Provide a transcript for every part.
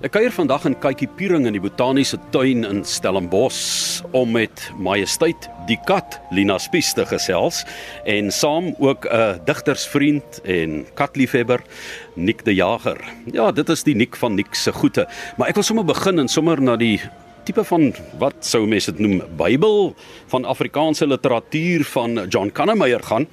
Ek kuier vandag in Kykie Piering in die botaniese tuin in Stellenbosch om met Majesteit die kat Lina Spies te gesels en saam ook 'n digtersvriend en katliefhebber Nick de Jager. Ja, dit is die Nick van Nick se goeie, maar ek wil sommer begin en sommer na die tipe van wat sou mense dit noem Bybel van Afrikaanse literatuur van John Kannemeyer gaan.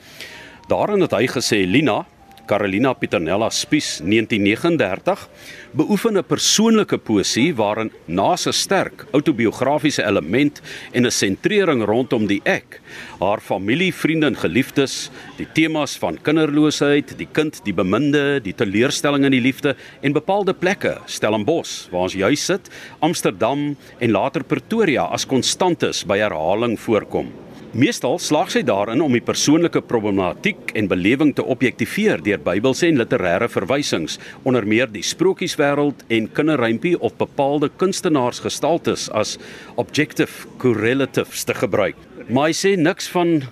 Daarin het hy gesê Lina Carolina Pieternella Spies 1939 beoefen 'n persoonlike poesie waarin na 'n sterk autobiografiese element en 'n sentrering rondom die ek, haar familie, vriende en geliefdes, die temas van kinderloosheid, die kind, die beminde, die teleurstelling in die liefde en bepaalde plekke, Stellenbosch waar ons juis sit, Amsterdam en later Pretoria as konstantes by herhaling voorkom. Meestal slaag sy daarin om die persoonlike problematiek en belewing te objektiveer deur Bybelse en literêre verwysings, onder meer die sprokieswêreld en kinderrympie of bepaalde kunstenaarsgestaltes as objective correlatives te gebruik. Maar hy sê niks van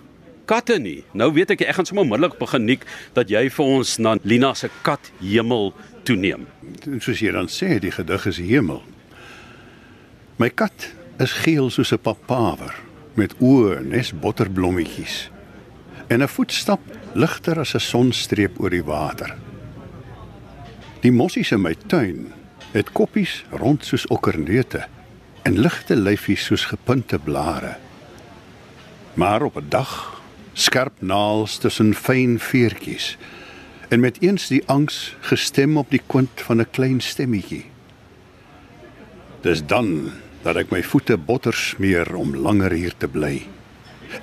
katte nie. Nou weet ek ek gaan sommer onmiddellik begin nik dat jy vir ons na Lina se kat hemel toeneem. Soos jy dan sê, die gedig is hemel. My kat is geel soos 'n papawer met oë nes botterblommetjies en 'n voetstap ligter as 'n sonstreep oor die water. Die mossies in my tuin het koppies rond soos okkerneute en ligte lyfies soos gepunte blare. Maar op 'n dag skerp naels tussen fyn veertjies en met eens die angs gestem op die kwint van 'n klein stemmetjie. Dis dan dat ek my voete botter smeer om langer hier te bly.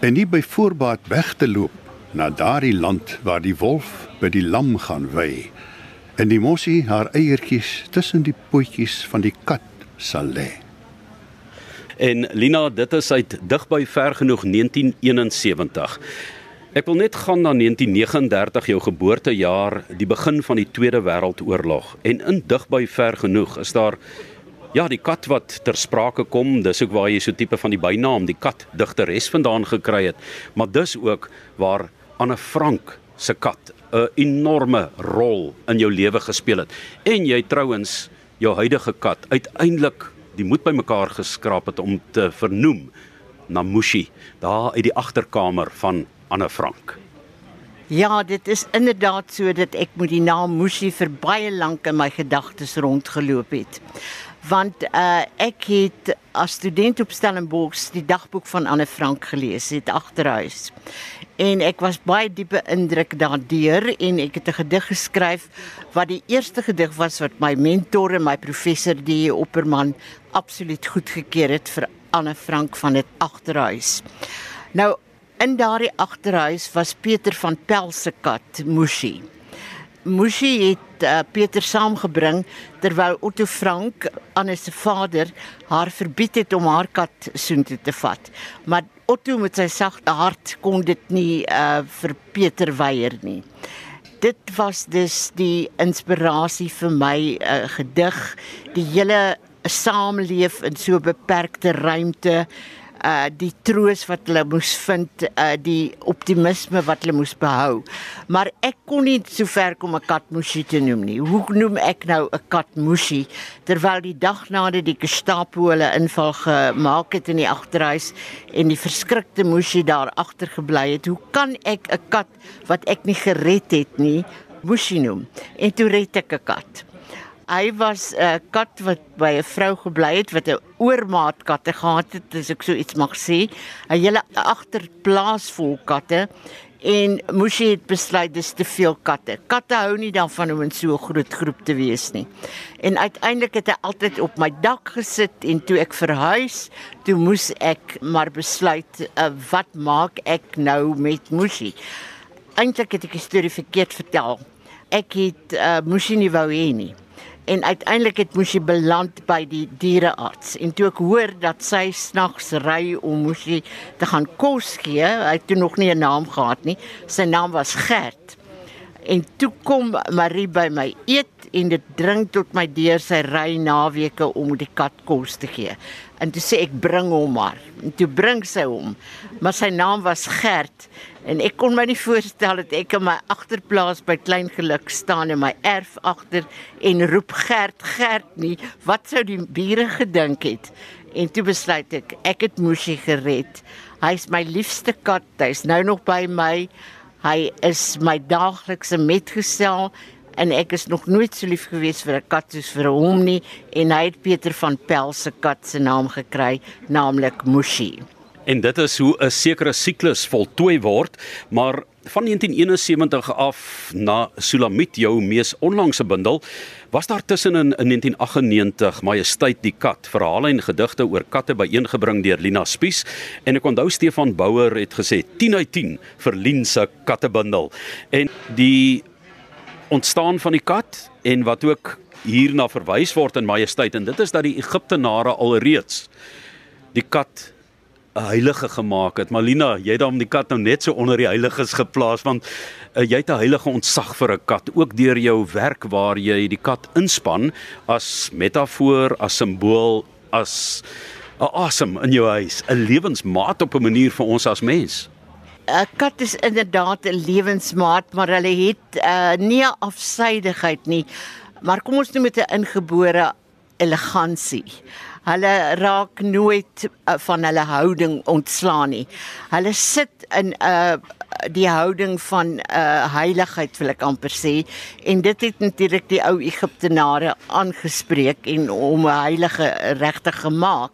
En nie by voorbaat weg te loop na daardie land waar die wolf by die lam gaan wy en die mossie haar eiertjies tussen die potjies van die kat sal lê. En Lina, dit is uit digby ver genoeg 1971. Ek wil net gaan na 1939 jou geboortejaar, die begin van die Tweede Wêreldoorlog. En in digby ver genoeg is daar Ja, die kat wat ter sprake kom, dis ook waar jy so tipe van die bynaam die kat digteres vandaan gekry het, maar dis ook waar Anne Frank se kat 'n enorme rol in jou lewe gespeel het. En jy trouens jou huidige kat uiteindelik die moed bymekaar geskraap het om te vernoem na Mushi, daar uit die agterkamer van Anne Frank. Ja, dit is inderdaad so dat ek met die naam Mushi vir baie lank in my gedagtes rondgeloop het want uh, ek het as student op Stellenbosch die dagboek van Anne Frank gelees het agterhuis. En ek was baie diepe indruk daardeur en ek het 'n gedig geskryf wat die eerste gedig was wat my mentor en my professor die Opperman absoluut goedgekeur het vir Anne Frank van dit agterhuis. Nou in daardie agterhuis was Pieter van Pelsekat Mushi. Mushi het uh, Pieter saamgebring terwyl Otto Frank aan sy vader haar verbied het om haar kat soontoe te vat. Maar Otto met sy sagte hart kon dit nie uh, vir Pieter weier nie. Dit was dus die inspirasie vir my uh, gedig, die hele saamleef in so beperkte ruimte uh die troos wat hulle moes vind, uh die optimisme wat hulle moes behou. Maar ek kon nie so ver kom 'n kat musie te noem nie. Hoe noem ek nou 'n kat musie terwyl die dag nadat die Gestapo hulle inval gemaak het in die agterhuis en die verskrikte musie daar agter gebly het? Hoe kan ek 'n kat wat ek nie gered het nie musie noem? En toe red ek 'n kat. Hy was 'n uh, kat wat by 'n vrou gebly het wat 'n oormaat katte gehad het, as ek so iets mag sê. 'n Hele agterplaas vol katte en moes hy het besluit dis te veel katte. Katte hou nie daarvan om in so 'n groot groep te wees nie. En uiteindelik het hy altyd op my dak gesit en toe ek verhuis, toe moes ek maar besluit uh, wat maak ek nou met Mushi? Eintlik het ek die storie verkeerd vertel. Ek het uh, Mushi nie wou hê nie en uiteindelik het Mushi beland by die dierearts en toe ek hoor dat sy snags ry om Mushi te gaan kos gee, hy het toe nog nie 'n naam gehad nie. Sy naam was Gert. En toe kom Marie by my eet en dit dring tot my deur sy ry naweke om die kat kos te gee. En toe sê ek bring hom maar. En toe bring sy hom. Maar sy naam was Gert en ek kon my nie voorstel dat ek in my agterplaas by Klein Geluk staan in my erf agter en roep Gert Gert nie. Wat sou die bure gedink het? En toe besluit ek, ek het Moshi gered. Hy's my liefste kat. Hy's nou nog by my. Hy is my daaglikse metgesel en ek is nog nooit so lief gewees vir 'n kat soos vir hom nie en hy het Pieter van Pel se kat se naam gekry, naamlik Mushi. En dit is hoe 'n sekere siklus voltooi word, maar van 1971 af na Sulamit jou mees onlangse bundel was daar tussenin in 1998 Majesteit die kat verhale en gedigte oor katte byeengebring deur Lina Spies? En ek onthou Stefan Bouwer het gesê 10 uit 10 vir Lien se kattebundel. En die ontstaan van die kat en wat ook hierna verwys word in Majesteit en dit is dat die Egiptenare alreeds die kat heilige gemaak het. Malina, jy het dan die kat nou net so onder die heiliges geplaas want uh, jy het 'n heilige ontzag vir 'n kat ook deur jou werk waar jy die kat inspann as metafoor, as simbool, as 'n asem in jou huis, 'n lewensmaat op 'n manier vir ons as mens. 'n Kat is inderdaad 'n lewensmaat, maar hulle het uh, nie afsydigheid nie. Maar kom ons noem dit 'n ingebore elegansie. Hulle raak nooit uh, van hulle houding ontslaan nie. Hulle sit in 'n uh, die houding van 'n uh, heiligheid wil ek amper sê en dit het natuurlik die ou Egiptenare aangespreek en om 'n heilige regtig gemaak.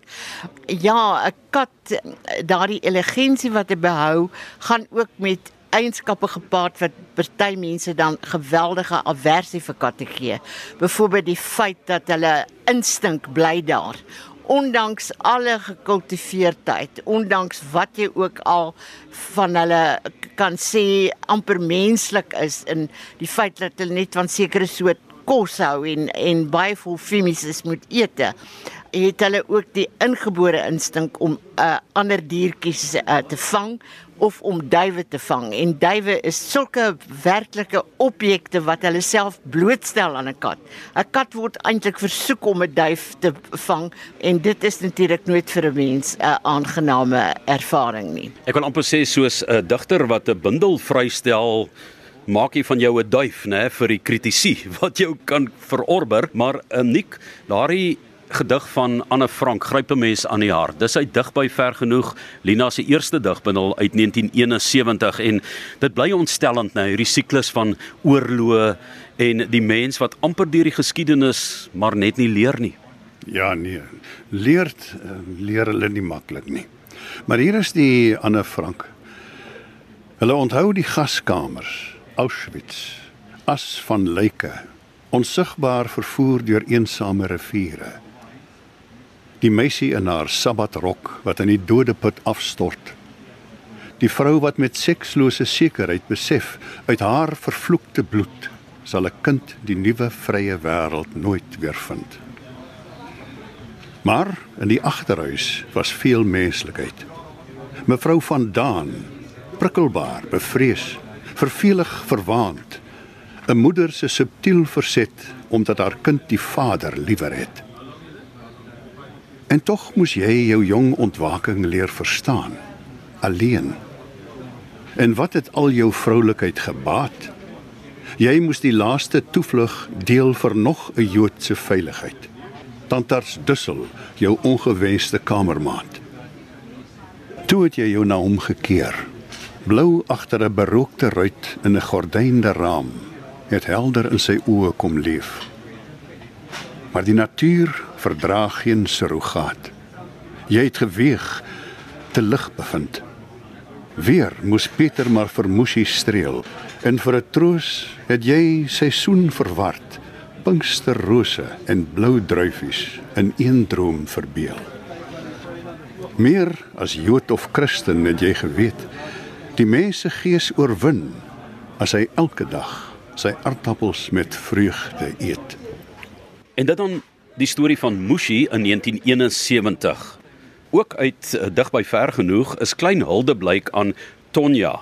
Ja, 'n kat daardie elegansie wat hy behou, gaan ook met eienskappe gepaard wat party mense dan geweldige aversie vir katte gee. Byvoorbeeld die feit dat hulle instink bly daar. Ondanks alle gekultiveerdheid, ondanks wat jy ook al van hulle kan sê amper menslik is in die feit dat hulle net van sekere soort kos hou en en baie vol femies moet eet het hulle ook die ingebore instink om 'n uh, ander diertjies uh, te vang of om duwe te vang en duwe is sulke werklike objekte wat hulle self blootstel aan 'n kat. 'n Kat word eintlik versoek om 'n duif te vang en dit is natuurlik nooit vir 'n mens 'n aangename ervaring nie. Ek wil amper sê soos 'n digter wat 'n bundel vrystel maak jy van jou 'n duif nê vir die kritisie wat jou kan verorber maar uniek eh, daardie gedig van Anne Frank gryp 'n mens aan die hart. Dis uit dig by ver genoeg Lina se eerste digbundel uit 1971 en dit bly ontstellend nou hierdie siklus van oorloë en die mens wat amper deur die geskiedenis maar net nie leer nie. Ja nee, leer eh, leer hulle nie maklik nie. Maar hier is die Anne Frank. Hulle onthou die gaskamers, Auschwitz, as van lyke, onsigbaar vervoer deur eensame riviere die meisie in haar sabbatrok wat in die dodeput afstort. Die vrou wat met sekslose sekerheid besef uit haar vervloekte bloed sal 'n kind die nuwe vrye wêreld nooit weer vind. Maar in die agterhuis was veel menslikheid. Mevrou van Daan, prikkelbaar, bevrees, vervelig, verwaand, 'n moeder se subtiel verset omdat haar kind die vader liewer het. En tog moes jy jou jong ontwaking leer verstaan alleen. En wat het al jou vroulikheid gebaat? Jy moes die laaste toevlug deel vir nog 'n Joodse veiligheid. Tantars Dussel, jou ongewenste kamermaat. Toe het jy jou na hom gekeer. Blou agter 'n berookte ruit in 'n gordynde raam, het helder in sy oë kom leef. Maar die natuur verdra geen surrogaat. Jy het geweeg te lig bevind. Weer moes Pieter maar vir Mushi streel en vir 'n troos het jy seisoen verward. Pinksterrose en blou druifies in een droom verbeel. Meer as Jood of Christen het jy geweet die mense gees oorwin as hy elke dag sy aardappels met vreugde eet. En dit dan die storie van Mushi in 1971. Ook uit uh, dig by ver genoeg is klein hulde blyk aan Tonja.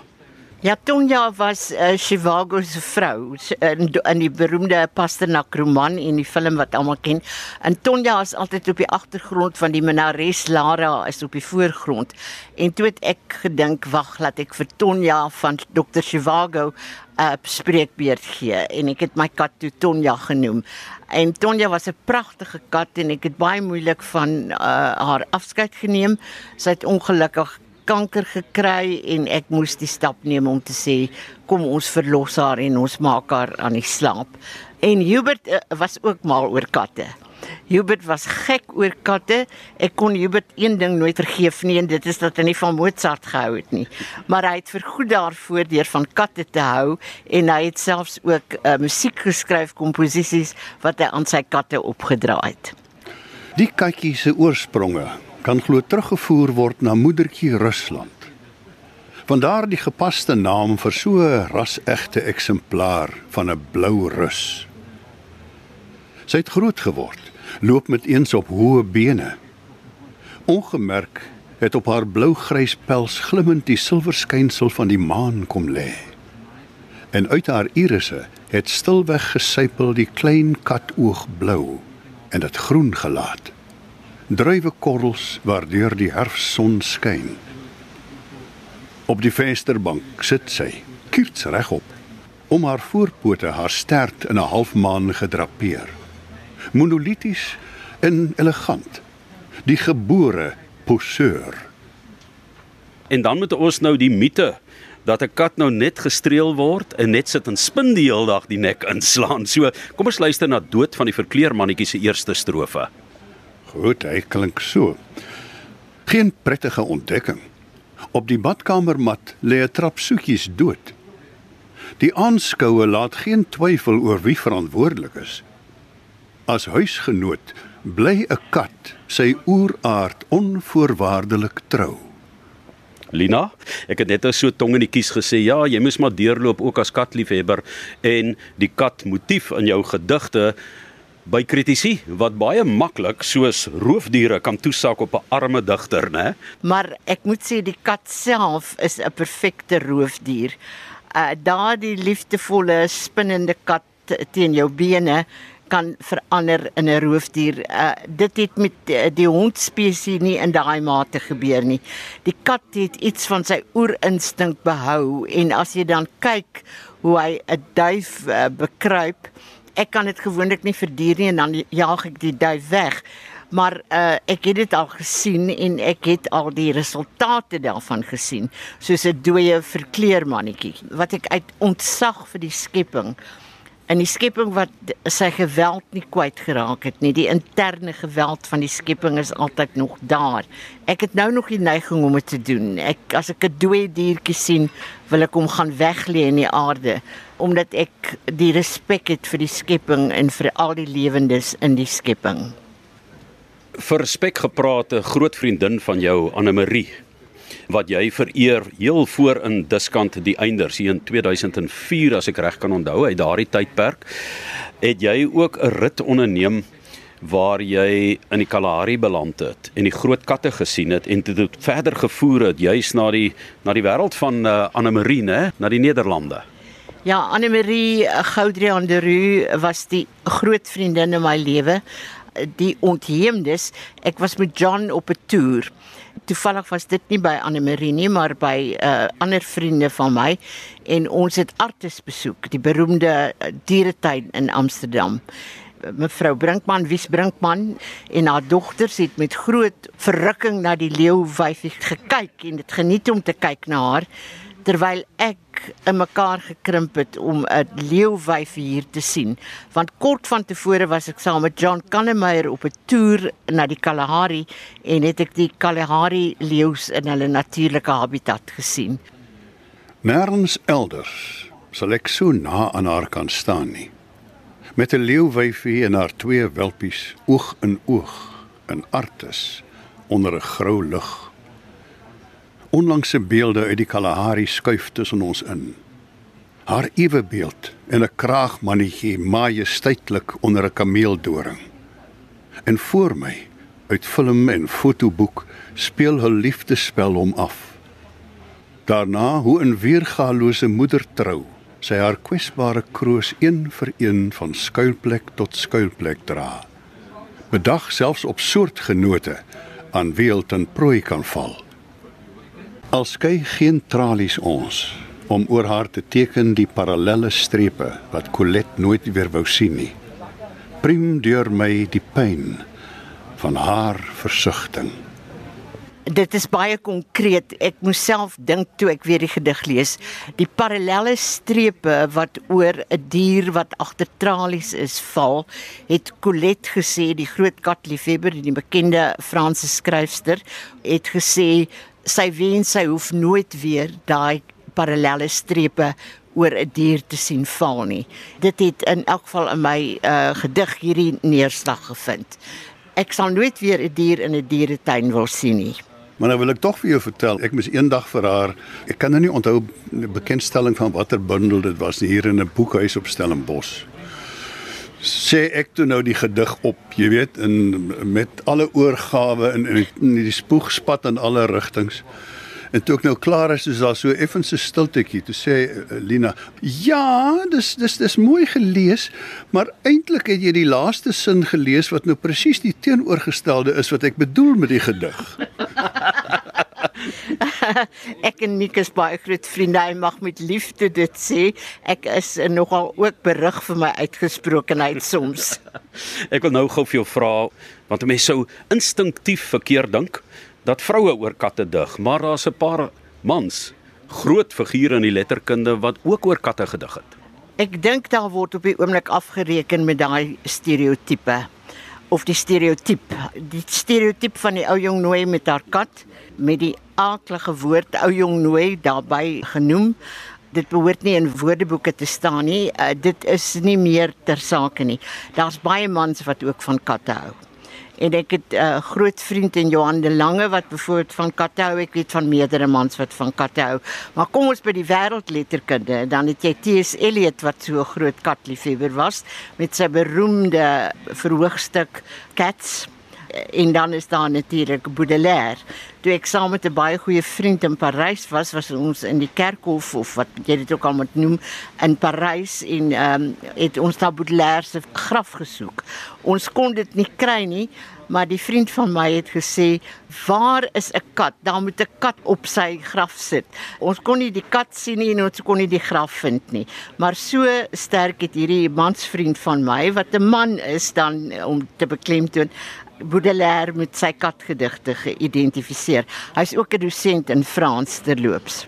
Ja, Tonja was uh, Chivago se vrou in, in die beroemde Pasternak roman en die film wat almal ken. En Tonja is altyd op die agtergrond van die minares Lara is op die voorgrond. En toe het ek gedink, wag, laat ek vir Tonja van Dr. Chivago 'n uh, spreekbeurt gee en ek het my kat toe Tonja genoem. En Tonja was 'n pragtige kat en ek het baie moeilik van uh, haar afskeid geneem. Sy het ongelukkig kanker gekry en ek moes die stap neem om te sê kom ons verlos haar en ons maak haar aan die slaap. En Hubert uh, was ook mal oor katte. Hubert was gek oor katte. Ek kon Hubert een ding nooit vergeef nie en dit is dat hy nie van Mozart gehou het nie. Maar hy het vergoed daarvoor deur van katte te hou en hy het selfs ook uh, musiek geskryf, komposisies wat hy aan sy katte opgedra het. Die katjie se oorspronge kan glo teruggevoer word na moedertjie Rusland. Vandaar die gepaste naam vir so 'n rasegte eksemplaar van 'n blou rus. Sy het groot geword, loop met eens op hoë bene. Ongemerk het op haar blou-grys pels glimmend die silverskynsel van die maan kom lê. En uit haar irisse het stilweg gesypel die klein katoog blou en dit groen gelaat druiwekorrels waardeur die herfsson skyn. Op die vensterbank sit sy, kiets regop, om haar voorpote haar stert in 'n halfmaan gedrapeer. Monolities en elegant, die gebore poseur. En dan moet ons nou die mite dat 'n kat nou net gestreel word en net sit en spin die hele dag die nek inslaan. So, kom ons luister na Dood van die verkleermannetjie se eerste strofe. Goed, hy klink so. Geen prettige ontdekking. Op die badkamermat lê 'n trap soetjies dood. Die aanskoue laat geen twyfel oor wie verantwoordelik is. As huisgenoot bly 'n kat sy oeraard onvoorwaardelik trou. Lina, ek het net so tong in die kies gesê, ja, jy moes maar deurloop ook as katliefhebber en die katmotief in jou gedigte by kritisie wat baie maklik soos roofdiere kan toesak op 'n arme digter, né? Maar ek moet sê die kat self is 'n perfekte roofdier. Uh daardie liefdevolle spinnende kat teen jou bene kan verander in 'n roofdier. Uh dit het met uh, die hondspesies nie in daai mate gebeur nie. Die kat het iets van sy oerinstink behou en as jy dan kyk hoe hy 'n duif uh, bekruip, ek kan dit gewoonlik nie verduur nie en dan jaag ek die duif weg. Maar uh, ek het dit al gesien en ek het al die resultate daarvan gesien, soos 'n dooie verkleermannetjie wat ek uit ontzag vir die skepping in die skepping wat sy geweld nie kwyt geraak het nie. Die interne geweld van die skepping is altyd nog daar. Ek het nou nog die neiging om dit te doen. Ek as ek 'n dooie diertjie sien, wil ek hom gaan weglê in die aarde omdat ek die respek het vir die skepping en vir al die lewendes in die skepping. Vir respek gepraat 'n groot vriendin van jou, Anne Marie wat jy vereer heel voor in Diskant die einders hier in 2004 as ek reg kan onthou uit daardie tydperk het jy ook 'n rit onderneem waar jy in die Kalahari beland het en die groot katte gesien het en dit verder gevoer het juis na die na die wêreld van uh, Anne Marie nê na die Nederlande Ja, Anne Marie Goudrian de Roo was die groot vriendin in my lewe. Die ontheemdes, ek was met John op 'n toer. Toevallig was dit nie by Anne Marie nie, maar by uh ander vriende van my. En ons het Artis besoek, die beroemde uh, dieretuin in Amsterdam. Mevrou Brinkman, Wies Brinkman en haar dogters het met groot verrukking na die leeuwyfie gekyk en dit geniet om te kyk na haar terwyl ek in mekaar gekrimp het om 'n leeuwyf hier te sien. Want kort van tevore was ek saam met John Kannemeyer op 'n toer na die Kalahari en het ek die Kalahari leeu's in hulle natuurlike habitat gesien. Nêrens elders sal ek so na aan haar kan staan nie. Met 'n leeuwyfie en haar twee welpies oog in oog in Artis onder 'n grou lug onlangse beelde uit die Kalahari skuif tussen ons in. Haar ewe beeld en 'n kraagmannetjie majesteitlik onder 'n kameeldoring. En voor my, uit film en fotoboek, speel hul liefdespel om af. Daarna hoe 'n weergalose moeder trou, sy haar kwesbare kroos een vir een van skuilplek tot skuilplek dra. Bedag selfs op soortgenote aan wie dit in prooi kan val. Al skei geen tralies ons om oor haar te teken die parallelle strepe wat Colette nooit weer wou sien nie. Prim deur my die pyn van haar versigtiging dit is baie konkreet. Ek moes self dink toe ek weer die gedig lees, die parallelle strepe wat oor 'n dier wat agter tralies is val, het Colette gesê, die groot katliefhebber, die bekende Franse skryfster, het gesê sy wens sy hoef nooit weer daai parallelle strepe oor 'n dier te sien val nie. Dit het in elk geval in my uh, gedig hierdie neerslag gevind. Ek sal nooit weer 'n dier in 'n dieretuin wil sien nie. Maar nou wil ek tog vir jou vertel, ek moes eendag vir haar, ek kan nou nie onthou 'n bekendstelling van watter bundel dit was hier in 'n boekhuis op Stellenbosch. Sê ek toe nou die gedig op, jy weet, in met alle oorgawe en in, in die spoegspat in alle rigtings. En toe ek nou klaar is, is daar so effens 'n stiltetjie. Toe sê uh, Lina: "Ja, dis dis dis mooi gelees, maar eintlik het jy die laaste sin gelees wat nou presies die teenoorgestelde is wat ek bedoel met die gedig." ek en Nick is baie groot vriende. Hy mag met liefde dit sê. Ek is nogal ook berig vir my uitgesprokenheid soms. ek wil nou gou vir jou vra want mense sou instinktief verkeerd dink dat vroue oor katte dig, maar daar's 'n paar mans, groot figure in die letterkunde wat ook oor katte gedig het. Ek dink daar word op die oomblik afgereken met daai stereotipe of die stereotiep, die stereotiep van die ou jong nooi met haar kat met die aardige woord ou jong nooi daarbey genoem. Dit behoort nie in woordeboeke te staan nie. Uh, dit is nie meer ter sake nie. Daar's baie mans wat ook van katte hou en ek het 'n uh, groot vriend in Johan de Lange wat bevoorbeeld van katte hou. Ek weet van meerdere mans wat van katte hou. Maar kom ons by die wêreldletterkunde. Dan het jy T.S. Eliot wat so 'n groot katliefhebber was met sy beroemde verhoogstuk Cats en dan is daar natuurlik Baudelaire. Toe ek saam met 'n baie goeie vriend in Parys was, was ons in die kerkhof of wat jy dit ook al moet noem in Parys en ehm um, het ons daar Baudelaire se graf gesoek. Ons kon dit nie kry nie, maar die vriend van my het gesê, "Waar is 'n kat? Daar moet 'n kat op sy graf sit." Ons kon nie die kat sien nie en ons kon nie die graf vind nie. Maar so sterk het hierdie mansvriend van my wat 'n man is dan om te beklemtoon Baudelaire met sy katgedigte geïdentifiseer. Hy's ook 'n dosent in Frans terloops.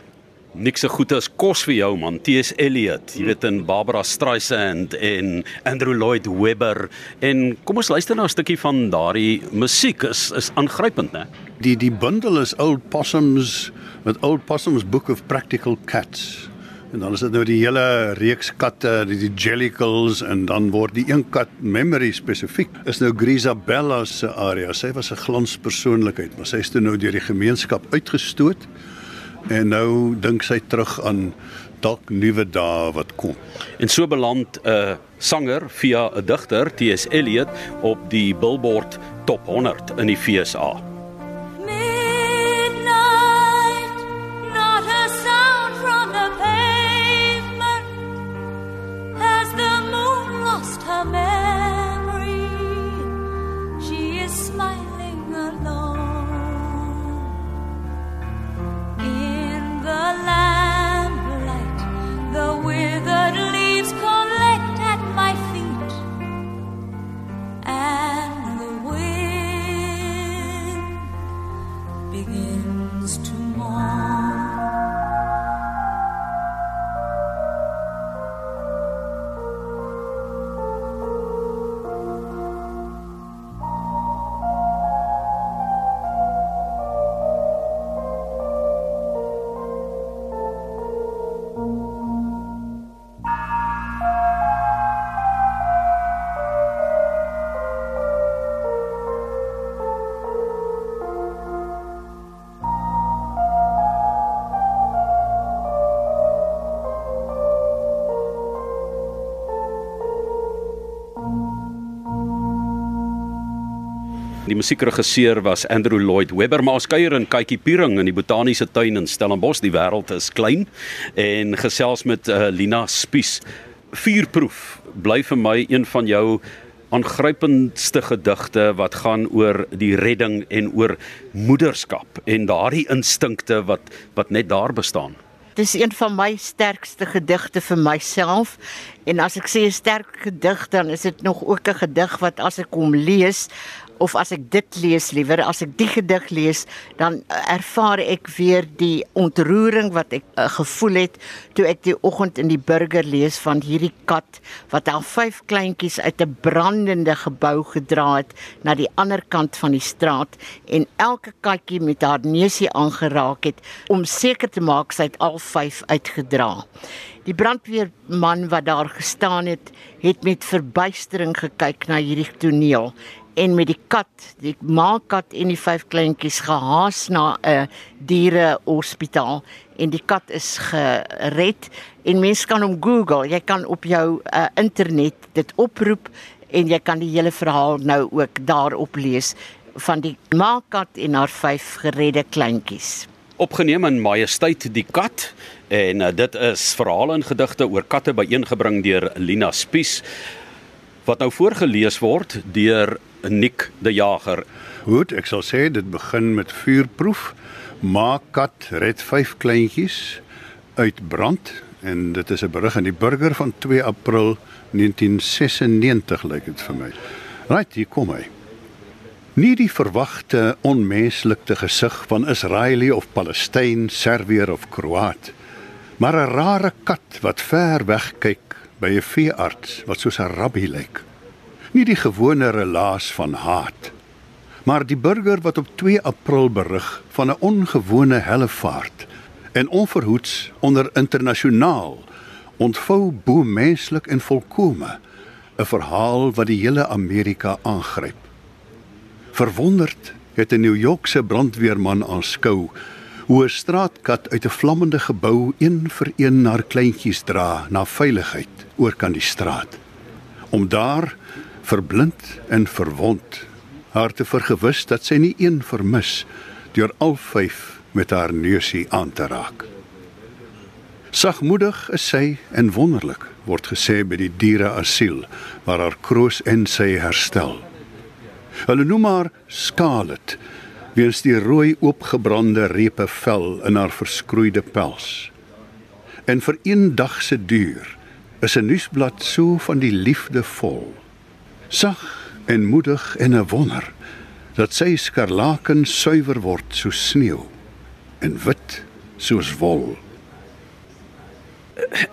Niks so goed as kos vir jou man, T.S. Eliot. Jy weet in Barbara Streisand en Andrew Lloyd Webber en kom ons luister na 'n stukkie van daardie musiek is is aangrypend, né? Die die bundel is Old Possums met Old Possums Book of Practical Cats. En dan is dit nou die hele reeks katte, die, die Jellicles en dan word die een kat memory spesifiek is nou Grisabella se area. Sy was 'n glanspersoonlikheid, maar sy is toe nou deur die gemeenskap uitgestoot. En nou dink sy terug aan dalk nuwe dae wat kom. En so beland 'n uh, sanger via 'n digter, T.S. Eliot, op die Billboard Top 100 in die FSA. Musiekregisseur was Andrew Lloyd Webber, maar ons kuier in Kykie Piering in die botaniese tuin in Stellenbosch. Die wêreld is klein en gesels met uh, Lina Spies. Vuurproef bly vir my een van jou aangrypendste gedigte wat gaan oor die redding en oor moederskap en daardie instinkte wat wat net daar bestaan. Dit is een van my sterkste gedigte vir myself en as ek sê 'n sterk gedig dan is dit nog ook 'n gedig wat as ek hom lees of as ek dit lees liewer as ek die gedig lees dan uh, ervaar ek weer die ontroering wat ek uh, gevoel het toe ek die oggend in die burger lees van hierdie kat wat al vyf kleintjies uit 'n brandende gebou gedra het na die ander kant van die straat en elke katjie met haar neusie aangeraak het om seker te maak sy het al vyf uitgedra. Die brandweerman wat daar gestaan het, het met verbuistering gekyk na hierdie toneel en met die kat, die maatkat en die vyf kleintjies gehaas na 'n dierehospitaal en die kat is gered. En mense kan hom Google, jy kan op jou uh, internet dit oproep en jy kan die hele verhaal nou ook daarop lees van die maatkat en haar vyf geredde kleintjies. Opgeneem in Majesteit die kat en uh, dit is verhale en gedigte oor katte byeengebring deur Lina Spies wat nou voorgeles word deur Nick die Jager. Goed, ek sal sê dit begin met vuurproef. Maak kat red vyf kleintjies uit brand en dit is 'n berig in die Burger van 2 April 1996 lyk dit vir my. Right, hier kom hy. Nie die verwagte onmenslikte gesig van Israelië of Palestyn, Serviër of Kroaat, maar 'n rare kat wat ver weg kyk by 'n veearts wat soos 'n rabbi lyk nie die gewone relaas van haat maar die burger wat op 2 April berig van 'n ongewone hellevaart en onverhoets onder internasionaal ontvou bo menslik en volkome 'n verhaal wat die hele Amerika aangryp. Verwonderd het 'n New Yorkse brandweerman aanskou hoe 'n straatkat uit 'n vlammende gebou een vir een haar kleintjies dra na veiligheid oor kan die straat. Om daar verblind en verwond haar te vergewis dat sy nie een vermis deur al vyf met haar neusie aan te raak. Sagmoedig is sy en wonderlik word gesê by die diereasiel waar haar kroos en sy herstel. Hulle noem haar Scarlet weens die rooi oopgebrande repe vel in haar verskroeide pels. En vir een dag se duur is 'n nuusblad so van die liefde vol sag en moedig en 'n wonder dat sy skarlaken suiwer word soos sneeu en wit soos wol.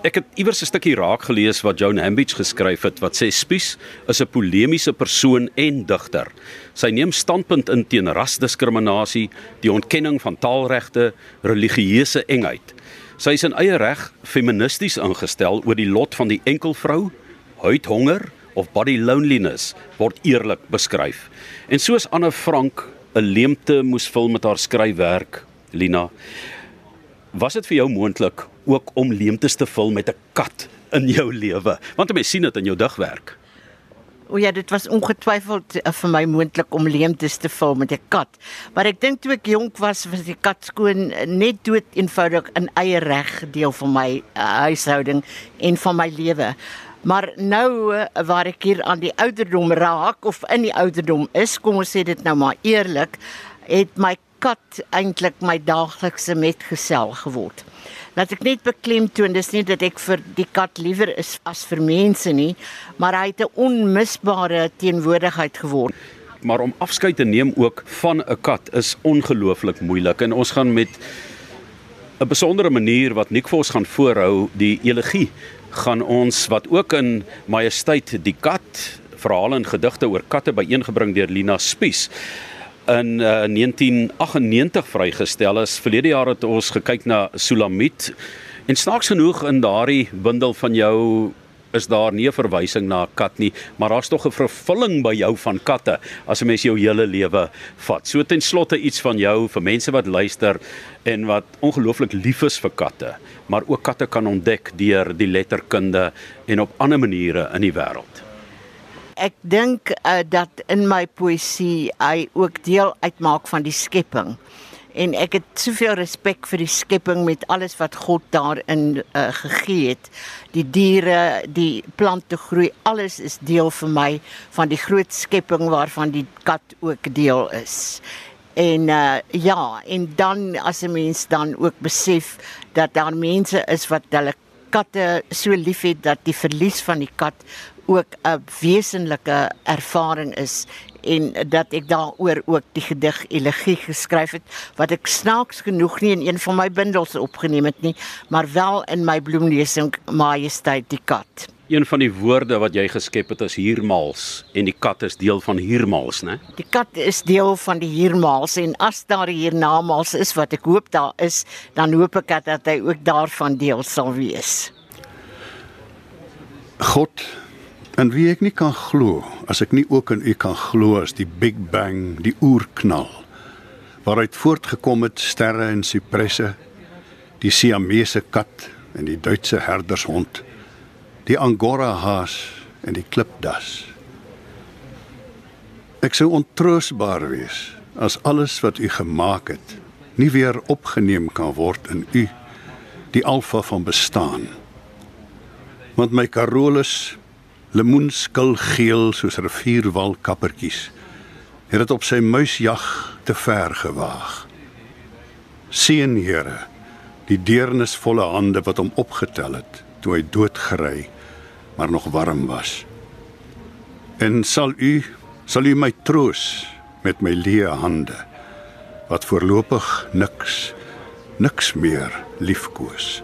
Ek het iewers 'n stukkie raak gelees wat Joan Hambidge geskryf het wat sê Spies is 'n polemiese persoon en digter. Sy neem standpunt in teen rasdiskriminasie, die ontkenning van taalregte, religieuse engheid. Sy is in eie reg feministies ingestel oor die lot van die enkelvrou, huidhonger of body loneliness word eerlik beskryf. En soos Anne Frank 'n leemte moes vul met haar skryfwerk, Lina, was dit vir jou moontlik ook om leemtes te vul met 'n kat in jou lewe? Want mense sien dit in jou digwerk. O ja, dit was ongetwyfeld uh, vir my moontlik om leemtes te vul met 'n kat. Maar ek dink toe ek jonk was, was die kat skoon uh, net dood eenvoudig in eie reg deel van my uh, huishouding en van my lewe. Maar nou eh, waar ek hier aan die ouderdom raak of in die ouderdom is, kom ons sê dit nou maar eerlik, het my kat eintlik my daaglikse metgesel geword. Laat ek net beklemtoon, dis nie dat ek vir die kat liewer is as vir mense nie, maar hy het 'n onmisbare teenwoordigheid geword. Maar om afskeid te neem ook van 'n kat is ongelooflik moeilik en ons gaan met 'n besondere manier wat Nick Vos gaan voorhou die elegie gaan ons wat ook in Majesteit die kat verhale en gedigte oor katte byeengebring deur Lina Spies in uh, 1998 vrygestel is. Verlede jaar het ons gekyk na Sulamit en snaaks genoeg in daardie bundel van jou is daar nie 'n verwysing na 'n kat nie, maar daar's tog 'n vervulling by jou van katte as 'n mens jou hele lewe vat. So ten slotte iets van jou vir mense wat luister en wat ongelooflik lief is vir katte, maar ook katte kan ontdek deur die letterkunde en op ander maniere in die wêreld. Ek dink uh, dat in my poësie hy ook deel uitmaak van die skepping. En ek het soveel respek vir die skepping met alles wat God daarin uh, gegee het. Die diere, die plante groei, alles is deel vir my van die groot skepping waarvan die kat ook deel is. En uh ja, en dan as 'n mens dan ook besef dat daar mense is wat hulle katte so liefhet dat die verlies van die kat ook 'n wesenlike ervaring is en dat ek daaroor ook die gedig Elegie geskryf het wat ek snaaks genoeg nie in een van my bundels opgeneem het nie, maar wel in my bloemlesing Majesteit die kat. Een van die woorde wat jy geskep het is hiermals en die kat is deel van hiermals, né? Die kat is deel van die hiermals en as daar hiernamaals is wat ek hoop daar is, dan hoop ek dat hy ook daarvan deel sal wees. God in wie ek nie kan glo as ek nie ook in u kan glo as die Big Bang, die oerknal waaruit voortgekom het sterre en sipresse, die Siamese kat en die Duitse herdershond die angora haas en die klipdas. Ek sou ontroosbaar wees as alles wat u gemaak het nie weer opgeneem kan word in u die alfa van bestaan. Want my Carolus lemoenskil geel soos rivierwal kappertjies het dit op sy muisjag te ver gewaag. Seën Here die deernisvolle hande wat hom opgetel het toe hy doodgery maar nog warm was. En sal u sal u my troos met my leë hande wat voorlopig niks niks meer liefkoes.